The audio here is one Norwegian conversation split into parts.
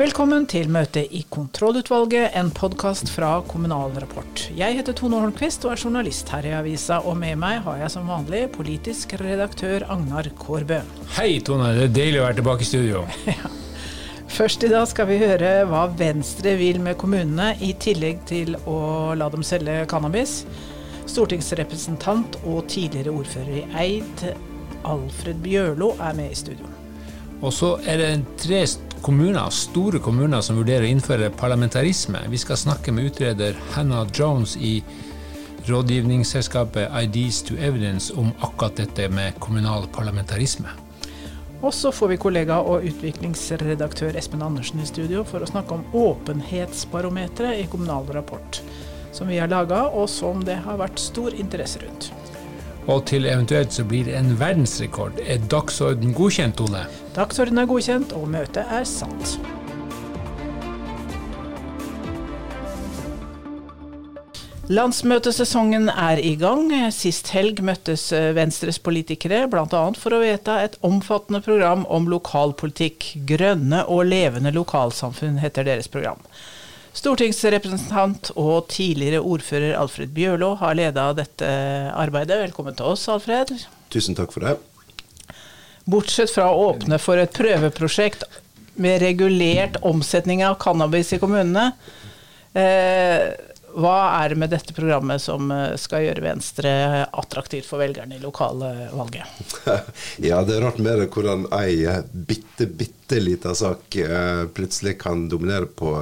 Velkommen til møte i Kontrollutvalget, en podkast fra Kommunal Rapport. Jeg heter Tone Holmquist og er journalist her i avisa, og med meg har jeg som vanlig politisk redaktør Agnar Kårbø. Hei Tone, det er deilig å være tilbake i studio. ja. Først i dag skal vi høre hva Venstre vil med kommunene, i tillegg til å la dem selge cannabis. Stortingsrepresentant og tidligere ordfører i Eid, Alfred Bjørlo, er med i studio. Og så er det tre kommuner, store kommuner som vurderer å innføre parlamentarisme. Vi skal snakke med utreder Hannah Jones i rådgivningsselskapet Ideas to Evidence om akkurat dette med kommunal parlamentarisme. Og så får vi kollega og utviklingsredaktør Espen Andersen i studio for å snakke om åpenhetsbarometeret i Kommunal Rapport, som vi har laga, og som det har vært stor interesse rundt. Og til eventuelt så blir det en verdensrekord. Er dagsorden godkjent, Tone? Dagsorden er godkjent, og møtet er satt. Landsmøtesesongen er i gang. Sist helg møttes eh, Venstres politikere bl.a. for å vedta et omfattende program om lokalpolitikk. Grønne og levende lokalsamfunn heter deres program. Stortingsrepresentant og tidligere ordfører Alfred Bjørlo har leda dette arbeidet. Velkommen til oss, Alfred. Tusen takk for det. Bortsett fra å åpne for et prøveprosjekt med regulert omsetning av cannabis i kommunene. Eh, hva er det med dette programmet som eh, skal gjøre Venstre attraktivt for velgerne i lokalvalget? ja, det er rart med det hvordan ei bitte, bitte lita sak eh, plutselig kan dominere på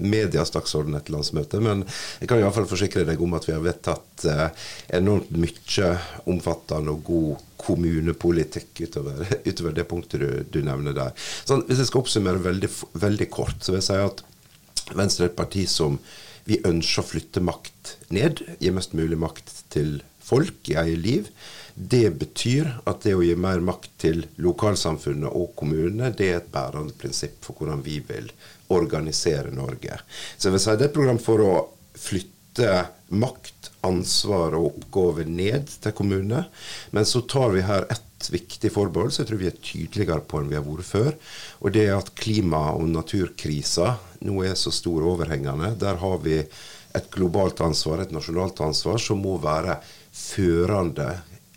medias dagsorden etter landsmøtet. Men jeg kan iallfall forsikre deg om at vi har vedtatt enormt mye omfattende og god kommunepolitikk utover, utover det punktet du, du nevner der. Sånn, hvis jeg skal oppsummere veldig, veldig kort, så vil jeg si at Venstre er et parti som vi ønsker å flytte makt ned, gi mest mulig makt til folk i eget liv. Det betyr at det å gi mer makt til lokalsamfunnet og kommunene, det er et bærende prinsipp for hvordan vi vil organisere Norge. Så jeg vil si det er et program for å flytte makt, ansvar og oppgaver ned til kommunene. Men så tar vi her ett viktig forbehold, så jeg tror vi er tydeligere på enn vi har vært før. Og det er at klima- og naturkrisa nå er så stor og overhengende. Der har vi et globalt ansvar, et nasjonalt ansvar, som må være førende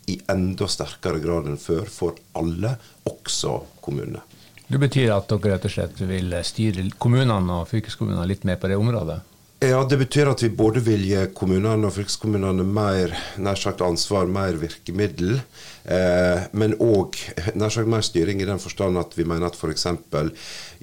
i enda sterkere grad enn før for alle, også kommunene. Det betyr at dere rett og slett vil styre kommunene og fylkeskommunene litt mer på det området? Ja, Det betyr at vi både vil gi kommunene og fylkeskommunene mer nær sagt ansvar, mer virkemiddel. Eh, men òg nær sagt mer styring i den forstand at vi mener at f.eks.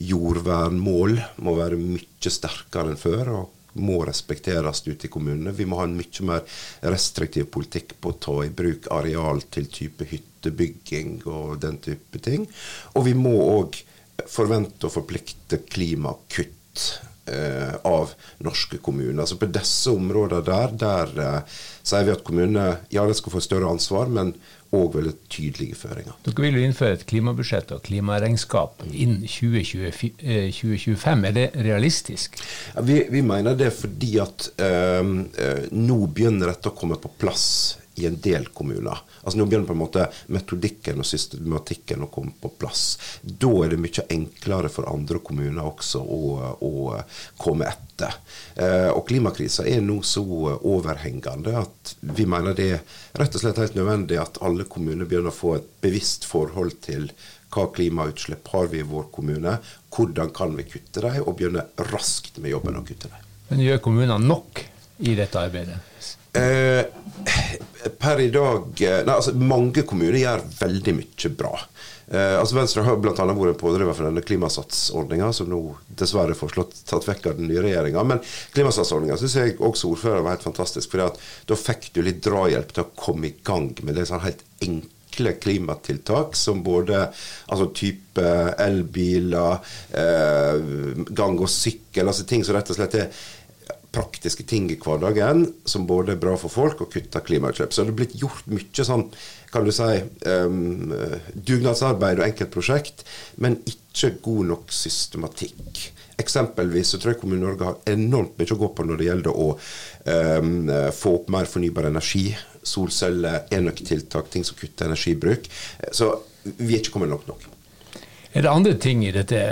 jordvernmål må være mye sterkere enn før. og må respekteres ute i kommunene. Vi må ha en mye mer restriktiv politikk på å ta i bruk areal til type hyttebygging og den type ting. Og vi må òg forvente og forplikte klimakutt eh, av norske kommuner. Så på disse områdene der, der eh, sier vi at kommunene ja, de skal få større ansvar, men òg veldig tydelige føringer. Dere vil jo innføre et klimabudsjett og klimaregnskap innen 2020, 2025. Er det realistisk? Ja, vi, vi, mener det fordi at eh, eh, nå begynner dette å komme på plass i en del kommuner. Altså Nå begynner på en måte metodikken og systematikken å komme på plass. Da er det mye enklere for andre kommuner også å, å komme etter. Eh, og klimakrisa er nå så overhengende at vi mener det er rett og slett helt nødvendig at alle kommuner begynner å få et bevisst forhold til hva klimautslipp har vi i vår kommune, hvordan kan vi kutte dem, og begynne raskt med jobben å kutte dem. Men gjør kommunene nok i dette arbeidet? Eh, per i dag eh, nei, altså Mange kommuner gjør veldig mye bra. Eh, altså Venstre har bl.a. vært en pådriver for denne klimasatsordninga, som nå dessverre får tatt vekk av den nye regjeringa. Men klimasatsordninga syns jeg også ordfører var helt fantastisk. For da fikk du litt drahjelp til å komme i gang med det sånn helt enkle klimatiltak som både altså type elbiler, eh, gang og sykkel, altså ting som rett og slett er praktiske ting i hverdagen som både er bra for folk og kutter klimautslipp. Så det er blitt gjort mye sånn, kan du si, um, dugnadsarbeid og enkeltprosjekt, men ikke god nok systematikk. Eksempelvis så tror jeg Kommune-Norge har enormt mye å gå på når det gjelder å um, få opp mer fornybar energi. Solceller, enøktiltak, ting som kutter energibruk. Så vi er ikke kommet langt nok. Er det andre ting i dette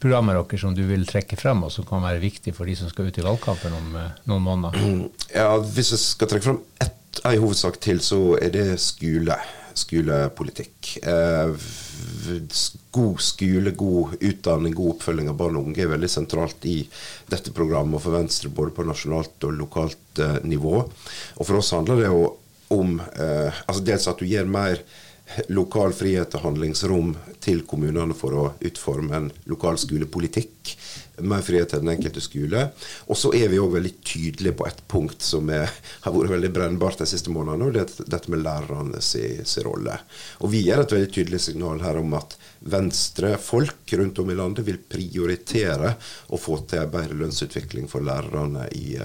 lokalprogrammet deres som du vil trekke frem, og som kan være viktig for de som skal ut i valgkampen om noen måneder? Ja, Hvis jeg skal trekke frem ett, en hovedsak til, så er det skole. Skolepolitikk. Eh, god skole, god utdanning, god oppfølging av barn og unge er veldig sentralt i dette programmet for Venstre, både på nasjonalt og lokalt eh, nivå. Og For oss handler det jo om eh, altså dels at du gir mer lokal frihet og handlingsrom til kommunene for å utforme en lokal skolepolitikk. Mer frihet til den enkelte skole. Og så er vi òg veldig tydelige på et punkt som er, har vært veldig brennbart de siste månedene, og det er dette med lærernes rolle. Og vi gir et veldig tydelig signal her om at Venstre-folk rundt om i landet vil prioritere å få til en bedre lønnsutvikling for lærerne i,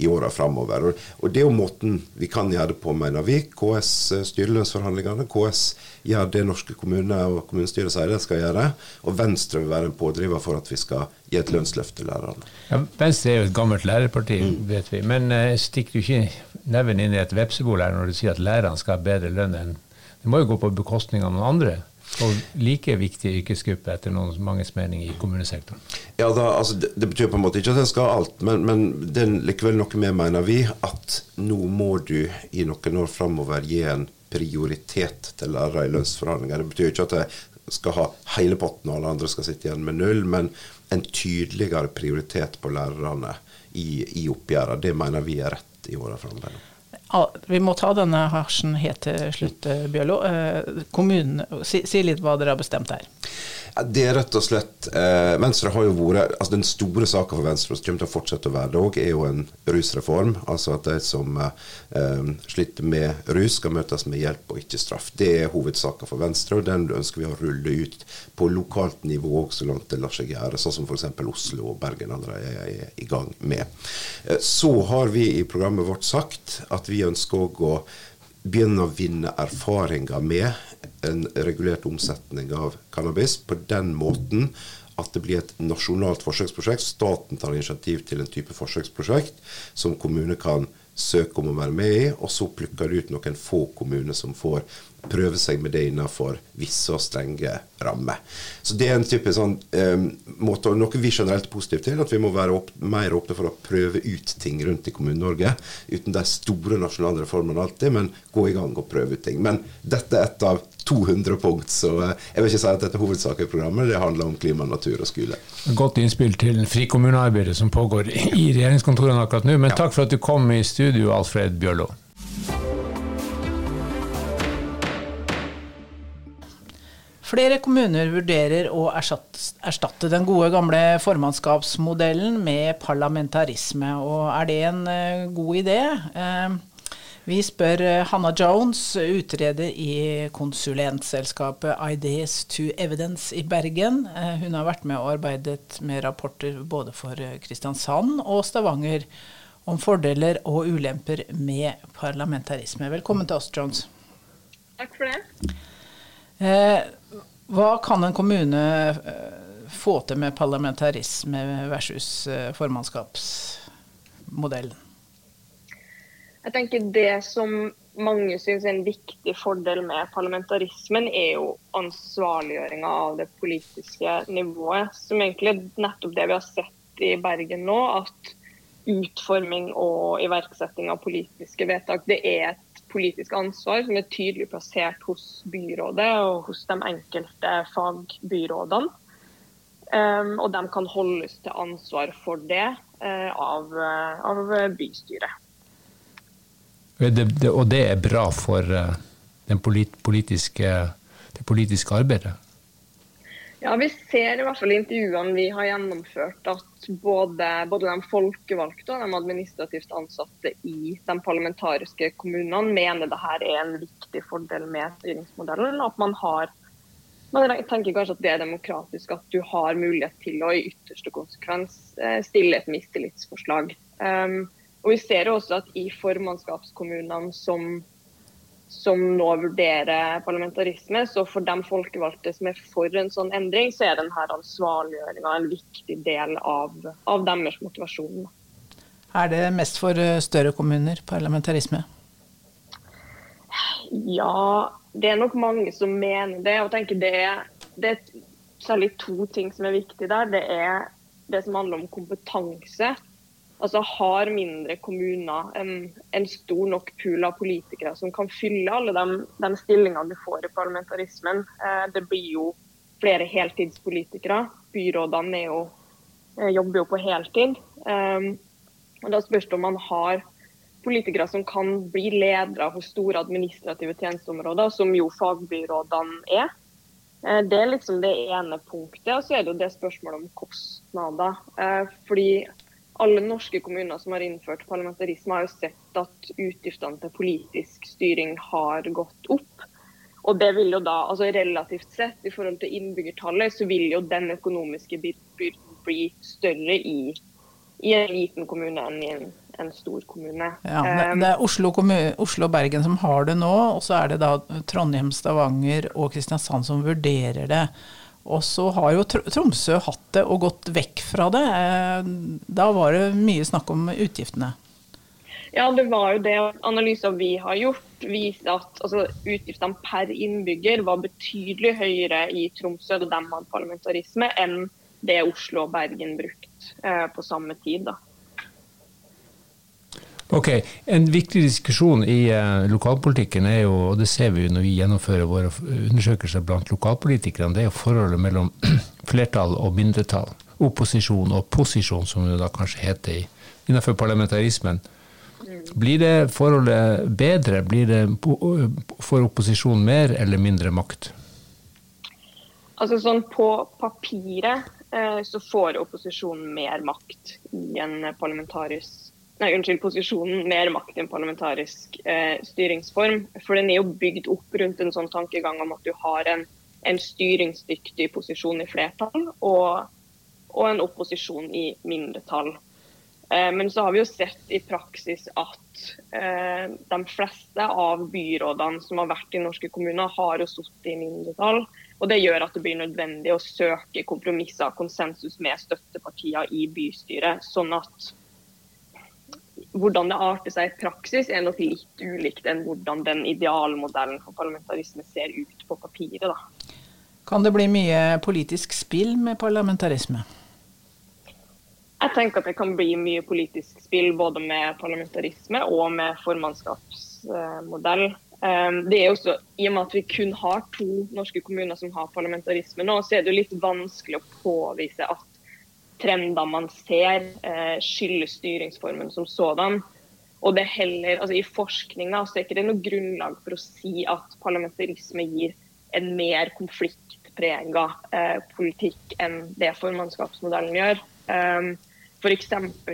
i åra framover. Og, og, det er jo måten vi kan gjøre det på, mener vi. KS eh, styrer lønnsforhandlingene. KS gjør det norske kommuner og kommunestyret sier de skal gjøre. Og Venstre vil være en pådriver for at vi skal gi et lønnsløft til lærerne. Ja, Venstre er jo et gammelt lærerparti, vet vi. Men uh, stikker du ikke neven inn i et vepsebol her når du sier at lærerne skal ha bedre lønn enn Det må jo gå på bekostning av noen andre? og like viktig yrkesgruppe etter noen manges mening i kommunesektoren? Ja, da, altså, det, det, betyr på en måte ikke at en skal ha alt, men, men det er likevel noe med, mener vi, at nå må du i noen år framover gi en prioritet til lærere i lønnsforhandlinger. Det betyr ikke at jeg skal ha hele potten og alle andre skal sitte igjen med null, men en tydeligere prioritet på lærerne i, i oppgjørene. Det mener vi er rett i åra framover. Vi må ta denne hasjen helt til slutt, eh, Bjørlo. Eh, kommunen, si, si, litt hva dere har bestemt her. Det er rett og slett eh, Venstre har jo vært altså Den store saka for Venstre, som kommer til å fortsette å være det òg, er jo en rusreform. Altså at de som eh, sliter med rus, skal møtes med hjelp og ikke straff. Det er hovedsaka for Venstre, og den ønsker vi å rulle ut på lokalt nivå òg, så langt det lar seg gjøre. Sånn som f.eks. Oslo og Bergen allerede er i gang med. Eh, så har vi i programmet vårt sagt at vi ønsker òg å begynne å vinne erfaringer med en regulert omsetning av cannabis på den måten at det blir et nasjonalt forsøksprosjekt. Staten tar initiativ til en type forsøksprosjekt som kommuner kan søke om å være med i, og så plukker det ut noen få kommuner som får prøve seg med det innenfor visse og strenge rammer. Så Det er en type sånn um, måte, noe vi generelt er positive til, at vi må være opp, mer åpne for å prøve ut ting rundt i Kommune-Norge. Uten de store nasjonale reformene alltid, men gå i gang og prøve ut ting. Men dette er et av 200 punkt, så eh, jeg vil ikke si at dette er hovedsaken i programmet. Det handler om klima, natur og skole. Godt innspill til frikommunearbeidet som pågår i regjeringskontorene akkurat nå. Men ja. takk for at du kom i studio, Alfred Bjørlo. Flere kommuner vurderer å erstatte den gode gamle formannskapsmodellen med parlamentarisme. Og er det en eh, god idé? Eh, vi spør eh, Hanna Jones, utreder i konsulentselskapet Ideas to Evidence i Bergen. Hun har vært med og arbeidet med rapporter både for Kristiansand og Stavanger om fordeler og ulemper med parlamentarisme. Velkommen til oss, Jones. Takk for det. Hva kan en kommune eh, få til med parlamentarisme versus eh, formannskapsmodellen? Jeg tenker Det som mange syns er en viktig fordel med parlamentarismen, er jo ansvarliggjøringa av det politiske nivået. Som egentlig er nettopp det vi har sett i Bergen nå. At utforming og iverksetting av politiske vedtak det er et politisk ansvar som er tydelig plassert hos byrådet og hos de enkelte fagbyrådene. Um, og de kan holdes til ansvar for det uh, av, uh, av, bystyret. Det, det, og det er bra for uh, politiske, det politiske arbeidet? Ja, Vi ser i hvert fall i intervjuene vi har gjennomført at både, både, de folkevalgte og de administrativt ansatte i de parlamentariske kommunene mener dette er en viktig fordel med styringsmodellen. At man har man tenker kanskje at det er demokratisk at du har mulighet til å i ytterste konsekvens eh, stille et mistillitsforslag. Um, og Vi ser også at i formannskapskommunene som som nå vurderer parlamentarisme. Så for de folkevalgte som er for en sånn endring, så er denne ansvarliggjøringa en viktig del av, av, deres motivasjon. Er det mest for eh, større kommuner, parlamentarisme? Ja, det er nok mange som mener det. og tenker det, det er særlig to ting som er viktig der. Det er det som handler om kompetanse. Altså Har mindre kommuner en, en stor nok pool av politikere som kan fylle alle de, de stillingene du får i parlamentarismen? Eh, det blir jo flere heltidspolitikere. Byrådene jo, eh, jobber jo på heltid. Eh, og Da spørs det om man har politikere som kan bli ledere for store administrative tjenesteområder, som jo fagbyrådene er. Eh, det er liksom det ene punktet. Og så er det jo det spørsmålet om kostnader. Eh, fordi alle norske kommuner som har innført parlamentarisme, har jo sett at utgiftene til politisk styring har gått opp. Og det vil jo da, altså Relativt sett i forhold til innbyggertallet, så vil jo den økonomiske byrden bli større i, i, en liten kommune enn i en, en stor kommune. Ja, det, er Oslo, Oslo, og Bergen som har det nå, og så er det da Trondheim, Stavanger og Kristiansand som vurderer det. Og så har jo Tromsø hatt det og gått vekk fra det. Eh, da var det mye snakk om utgiftene. Ja, det var jo det. Analyser vi har gjort, viser at altså, utgiftene per innbygger var betydelig høyere i Tromsø da de hadde parlamentarisme, enn det Oslo og Bergen brukte eh, på samme tid. da. Ok, En viktig diskusjon i uh, lokalpolitikken er jo, og det ser vi jo når vi gjennomfører våre undersøkelser blant lokalpolitikerne, det er jo forholdet mellom flertall og mindretall. Opposisjon og posisjon, som det da kanskje heter innenfor parlamentarismen. Blir det forholdet bedre? Blir det for opposisjonen mer eller mindre makt? Altså sånn På papiret eh, så får opposisjonen mer makt i en parlamentarisk nei, unnskyld, posisjonen mer makt i en parlamentarisk eh, styringsform. For den er jo bygd opp rundt en sånn tankegang om at du har en, en styringsdyktig posisjon i flertall og, og en opposisjon i mindretall. Eh, men så har vi jo sett i praksis at eh, de fleste av byrådene som har vært i norske kommuner, har jo sittet i mindretall. Og Det gjør at det blir nødvendig å søke kompromisser og konsensus med støttepartier i bystyret. sånn at hvordan det arter seg i praksis, er nok litt ulikt enn hvordan den idealmodellen for parlamentarisme ser ut på papiret. Da. Kan det bli mye politisk spill med parlamentarisme? Jeg tenker at det kan bli mye politisk spill både med parlamentarisme og med formannskapsmodell. Ehm, det er også, I og med at vi kun har to norske kommuner som har parlamentarisme nå, så er det jo litt vanskelig å påvise at trender man ser, eh, skyldes styringsformen som sådan. Og det heller, altså I forskninga er ikke det noe grunnlag for å si at parlamentarisme gir en mer konfliktprega eh, politikk enn det formannskapsmodellen gjør. Um, F.eks.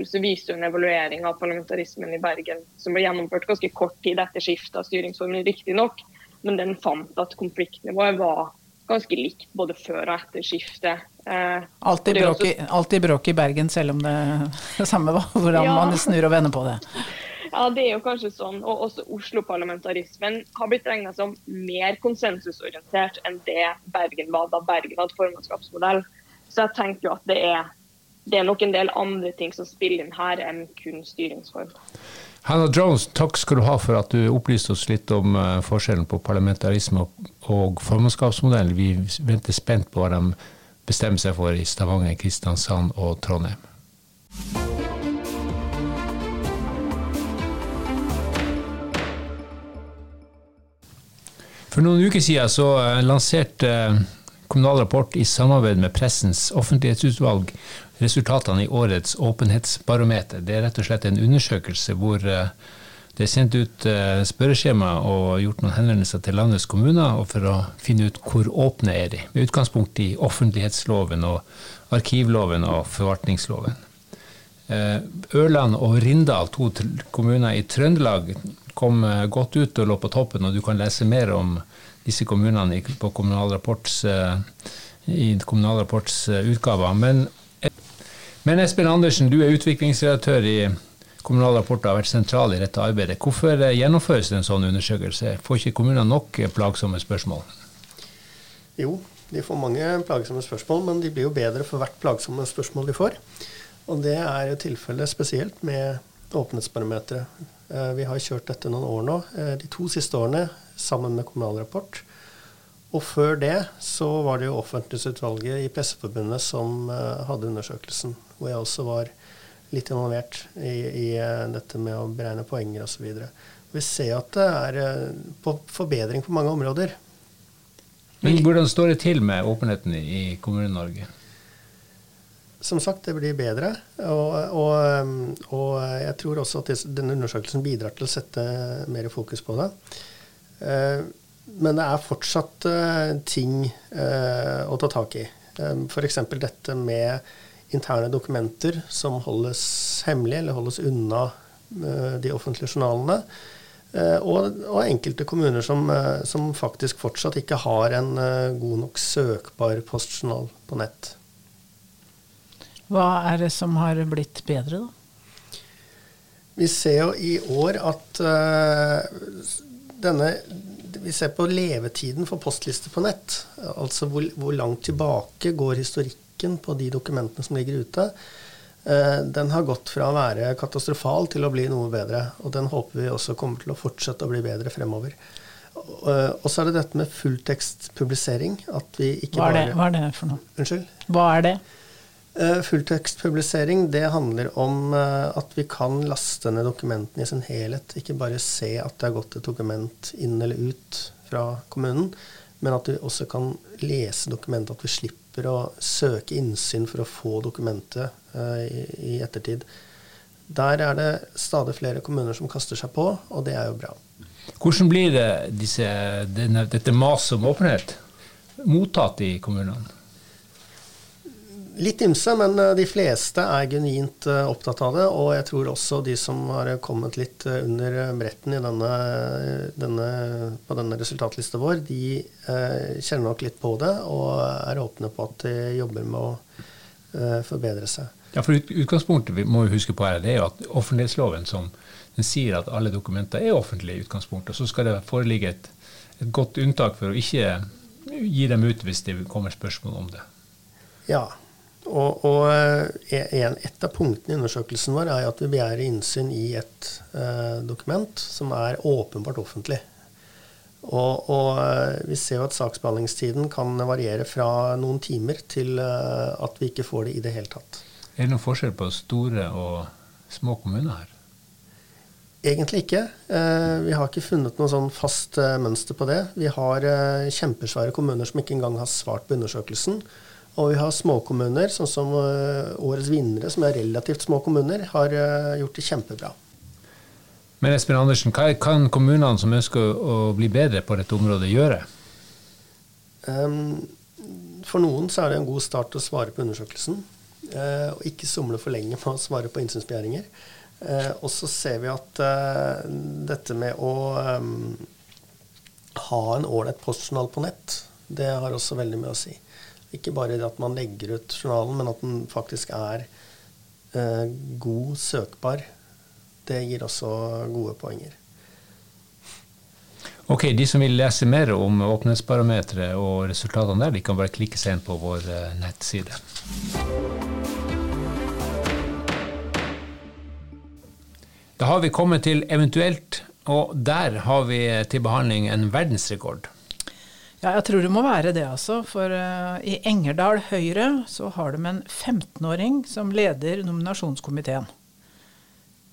så viser en evaluering av parlamentarismen i Bergen, som ble gjennomført ganske kort tid etter skiftet av styringsformen, riktignok, men den fant at konfliktnivået var ganske likt både før og etter skiftet. Eh, alltid, bråk i, alltid, bråk i, Bergen, selv om det er det samme hvordan ja. man snur og vender på det. Ja, det er jo kanskje sånn. Og også Oslo-parlamentarismen har blitt regna som mer konsensusorientert enn det Bergen var da Bergen hadde formannskapsmodell. Så jeg tenker jo at det er, det er nok en del andre ting som spiller inn her enn kun styringsform. Hannah Jones, takk skal du ha for at du opplyste oss litt om uh, forskjellen på parlamentarisme og, formannskapsmodell. Vi venter spent på hva de bestemmer seg for i Stavanger, Kristiansand og Trondheim. For noen uker siden så uh, lanserte uh, Kommunal Rapport i samarbeid med Pressens offentlighetsutvalg resultatene i årets åpenhetsbarometer. Det er rett og slett en undersøkelse hvor eh, det er sendt ut eh, spørreskjema og gjort noen henvendelser til landets kommuner for å finne ut hvor åpne er de, med utgangspunkt i offentlighetsloven og arkivloven og forvaltningsloven. Eh, Ørland og Rindal, to kommuner i Trøndelag, kom godt ut og lå på toppen, og du kan lese mer om disse kommunene på Kommunal Rapports, i Kommunal Rapports utgaver. Men men Espen Andersen, du er utviklingsredaktør i Kommunal Rapport har vært sentral i dette arbeidet. Hvorfor eh, gjennomføres en sånn undersøkelse? Får ikke kommunene nok eh, plagsomme spørsmål? Jo, de får mange plagsomme spørsmål, men de blir jo bedre for hvert plagsomme spørsmål de får. Og det er jo tilfellet spesielt med åpenhetsbarometeret. Eh, vi har kjørt dette noen år nå, de to siste årene sammen med Kommunal Rapport. Og før det så var det jo Offentlighetsutvalget i Presseforbundet som uh, hadde undersøkelsen, hvor jeg også var litt involvert i, i uh, dette med å beregne poenger osv. Vi ser at det er uh, på forbedring på mange områder. Men hvordan står det til med åpenheten i Kommune-Norge? Som sagt, det blir bedre. Og, og, og jeg tror også at denne undersøkelsen bidrar til å sette mer fokus på det. Men det er fortsatt uh, ting uh, å ta tak i. F.eks. dette med interne dokumenter som holdes hemmelig eller holdes unna de offentlige journalene. Og, og, enkelte kommuner som, som, faktisk fortsatt ikke har en god nok søkbar postjournal på nett. Hva er det som har blitt bedre, da? Vi ser jo i år at denne vi ser på levetiden for postlister på nett. Altså hvor, hvor, langt tilbake går historikken på de dokumentene som ligger ute. Eh, den har gått fra å være katastrofal til å bli noe bedre. Og den håper vi også kommer til å fortsette å bli bedre fremover. Eh, og så er det dette med fulltekstpublisering. At vi ikke hva, er det, bare, hva er det for noe? Unnskyld? Hva er det? Eh, fulltekstpublisering det handler om eh, at vi kan laste ned dokumentene i sin helhet. Ikke bare se at det er gått et dokument inn eller ut fra kommunen, men at vi også kan lese dokumentet, at vi slipper å søke innsyn for å få dokumentet i, i, ettertid. Der er det stadig flere kommuner som kaster seg på, og det er jo bra. Hvordan blir det disse, denne, dette maset om åpenhet mottatt i kommunene? Litt ymse, men eh, de fleste er genuint eh, opptatt av det. Og jeg tror også de som har kommet litt eh, under bretten denne, denne, på denne resultatlista vår, de eh, kjenner nok litt på det og er åpne på at de jobber med å eh, forbedre seg. Ja, for Utgangspunktet vi må huske på her, det er jo at offentlighetsloven som den sier at alle dokumenter er offentlige i utgangspunktet. Så skal det foreligge et, et godt unntak for å ikke gi dem ut hvis det kommer spørsmål om det. Ja, og, og eh, en, et av punktene i undersøkelsen vår er at vi begjærer innsyn i et eh, dokument som er åpenbart offentlig. Og, og, eh, vi ser jo at saksbehandlingstiden kan variere fra noen timer til eh, at vi ikke får det i det hele tatt. Er det noen forskjell på store og små kommuner her? Egentlig ikke. Eh, vi har ikke funnet noe sånn fast eh, mønster på det. Vi har kjempesvære kommuner som ikke engang har svart på undersøkelsen. Og vi har småkommuner, sånn som uh, årets vinnere, som er relativt små kommuner, har uh, gjort det kjempebra. Men Espen Andersen, hva kan kommunene som ønsker å bli bedre på dette området, gjøre? For noen så er det en god start å svare på undersøkelsen. Uh, og ikke somle for lenge med å svare på innsynsbegjæringer. og så ser vi at dette med å ha en ålreit postjournal på nett, det har også veldig mye å si. Ikke bare at man legger ut journalen, men at den faktisk er eh, god, søkbar. Det gir også gode poenger. Ok, De som vil lese mer om åpenhetsbarometeret og resultatene der, de kan bare klikke seg inn på vår eh, nettside. Da har vi kommet til eventuelt, og der har vi til behandling en verdensrekord. Ja, jeg tror det må være det, altså. For uh, i Engerdal Høyre så har de en 15-åring som leder nominasjonskomiteen.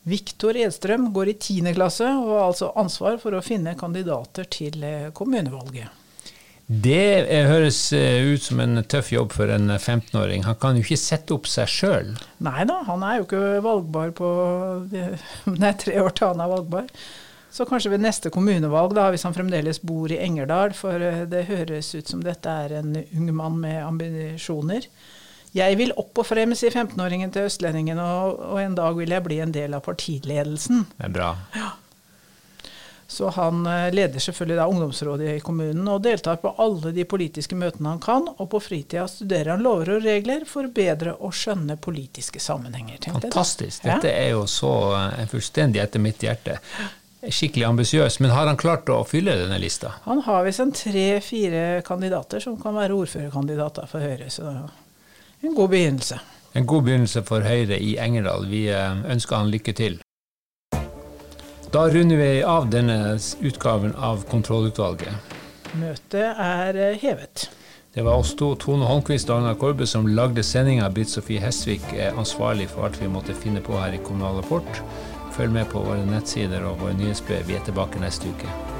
Viktor Edstrøm går i 10. klasse og har altså ansvar for å finne kandidater til uh, kommunevalget. Det uh, høres ut som en tøff jobb for en 15-åring. Han kan jo ikke sette opp seg sjøl? Nei da, han er jo ikke valgbar på Nei, tre år til han er valgbar. Så kanskje ved neste kommunevalg, da, hvis han fremdeles bor i Engerdal, for eh, det høres ut som dette er en ung mann med ambisjoner. Jeg vil opp og frem, sier 15-åringen til Østlendingen, og, og, en dag vil jeg bli en del av partiledelsen. Det er bra. Ja. Så han eh, leder selvfølgelig da ungdomsrådet i kommunen og deltar på alle de politiske møtene han kan, og på fritida studerer han lover og regler for bedre å skjønne politiske sammenhenger. Fantastisk. Dette er jo så eh, fullstendig etter mitt hjerte skikkelig ambisiøs. Men har han klart å fylle denne lista? Han har visst tre-fire kandidater som kan være ordførerkandidater for Høyre. Så det er en god begynnelse. En god begynnelse for Høyre i Engerdal. Vi eh, ønsker han lykke til. Da runder vi av denne utgaven av Kontrollutvalget. Møtet er eh, hevet. Det var oss to, Tone Holmquist og Anna Korbe, som lagde sendinga. Britt Sofie Hesvik er ansvarlig for alt vi måtte finne på her i Kommunal Rapport. Følg med på våre nettsider og våre nyhetsbrev. Vi er tilbake neste uke.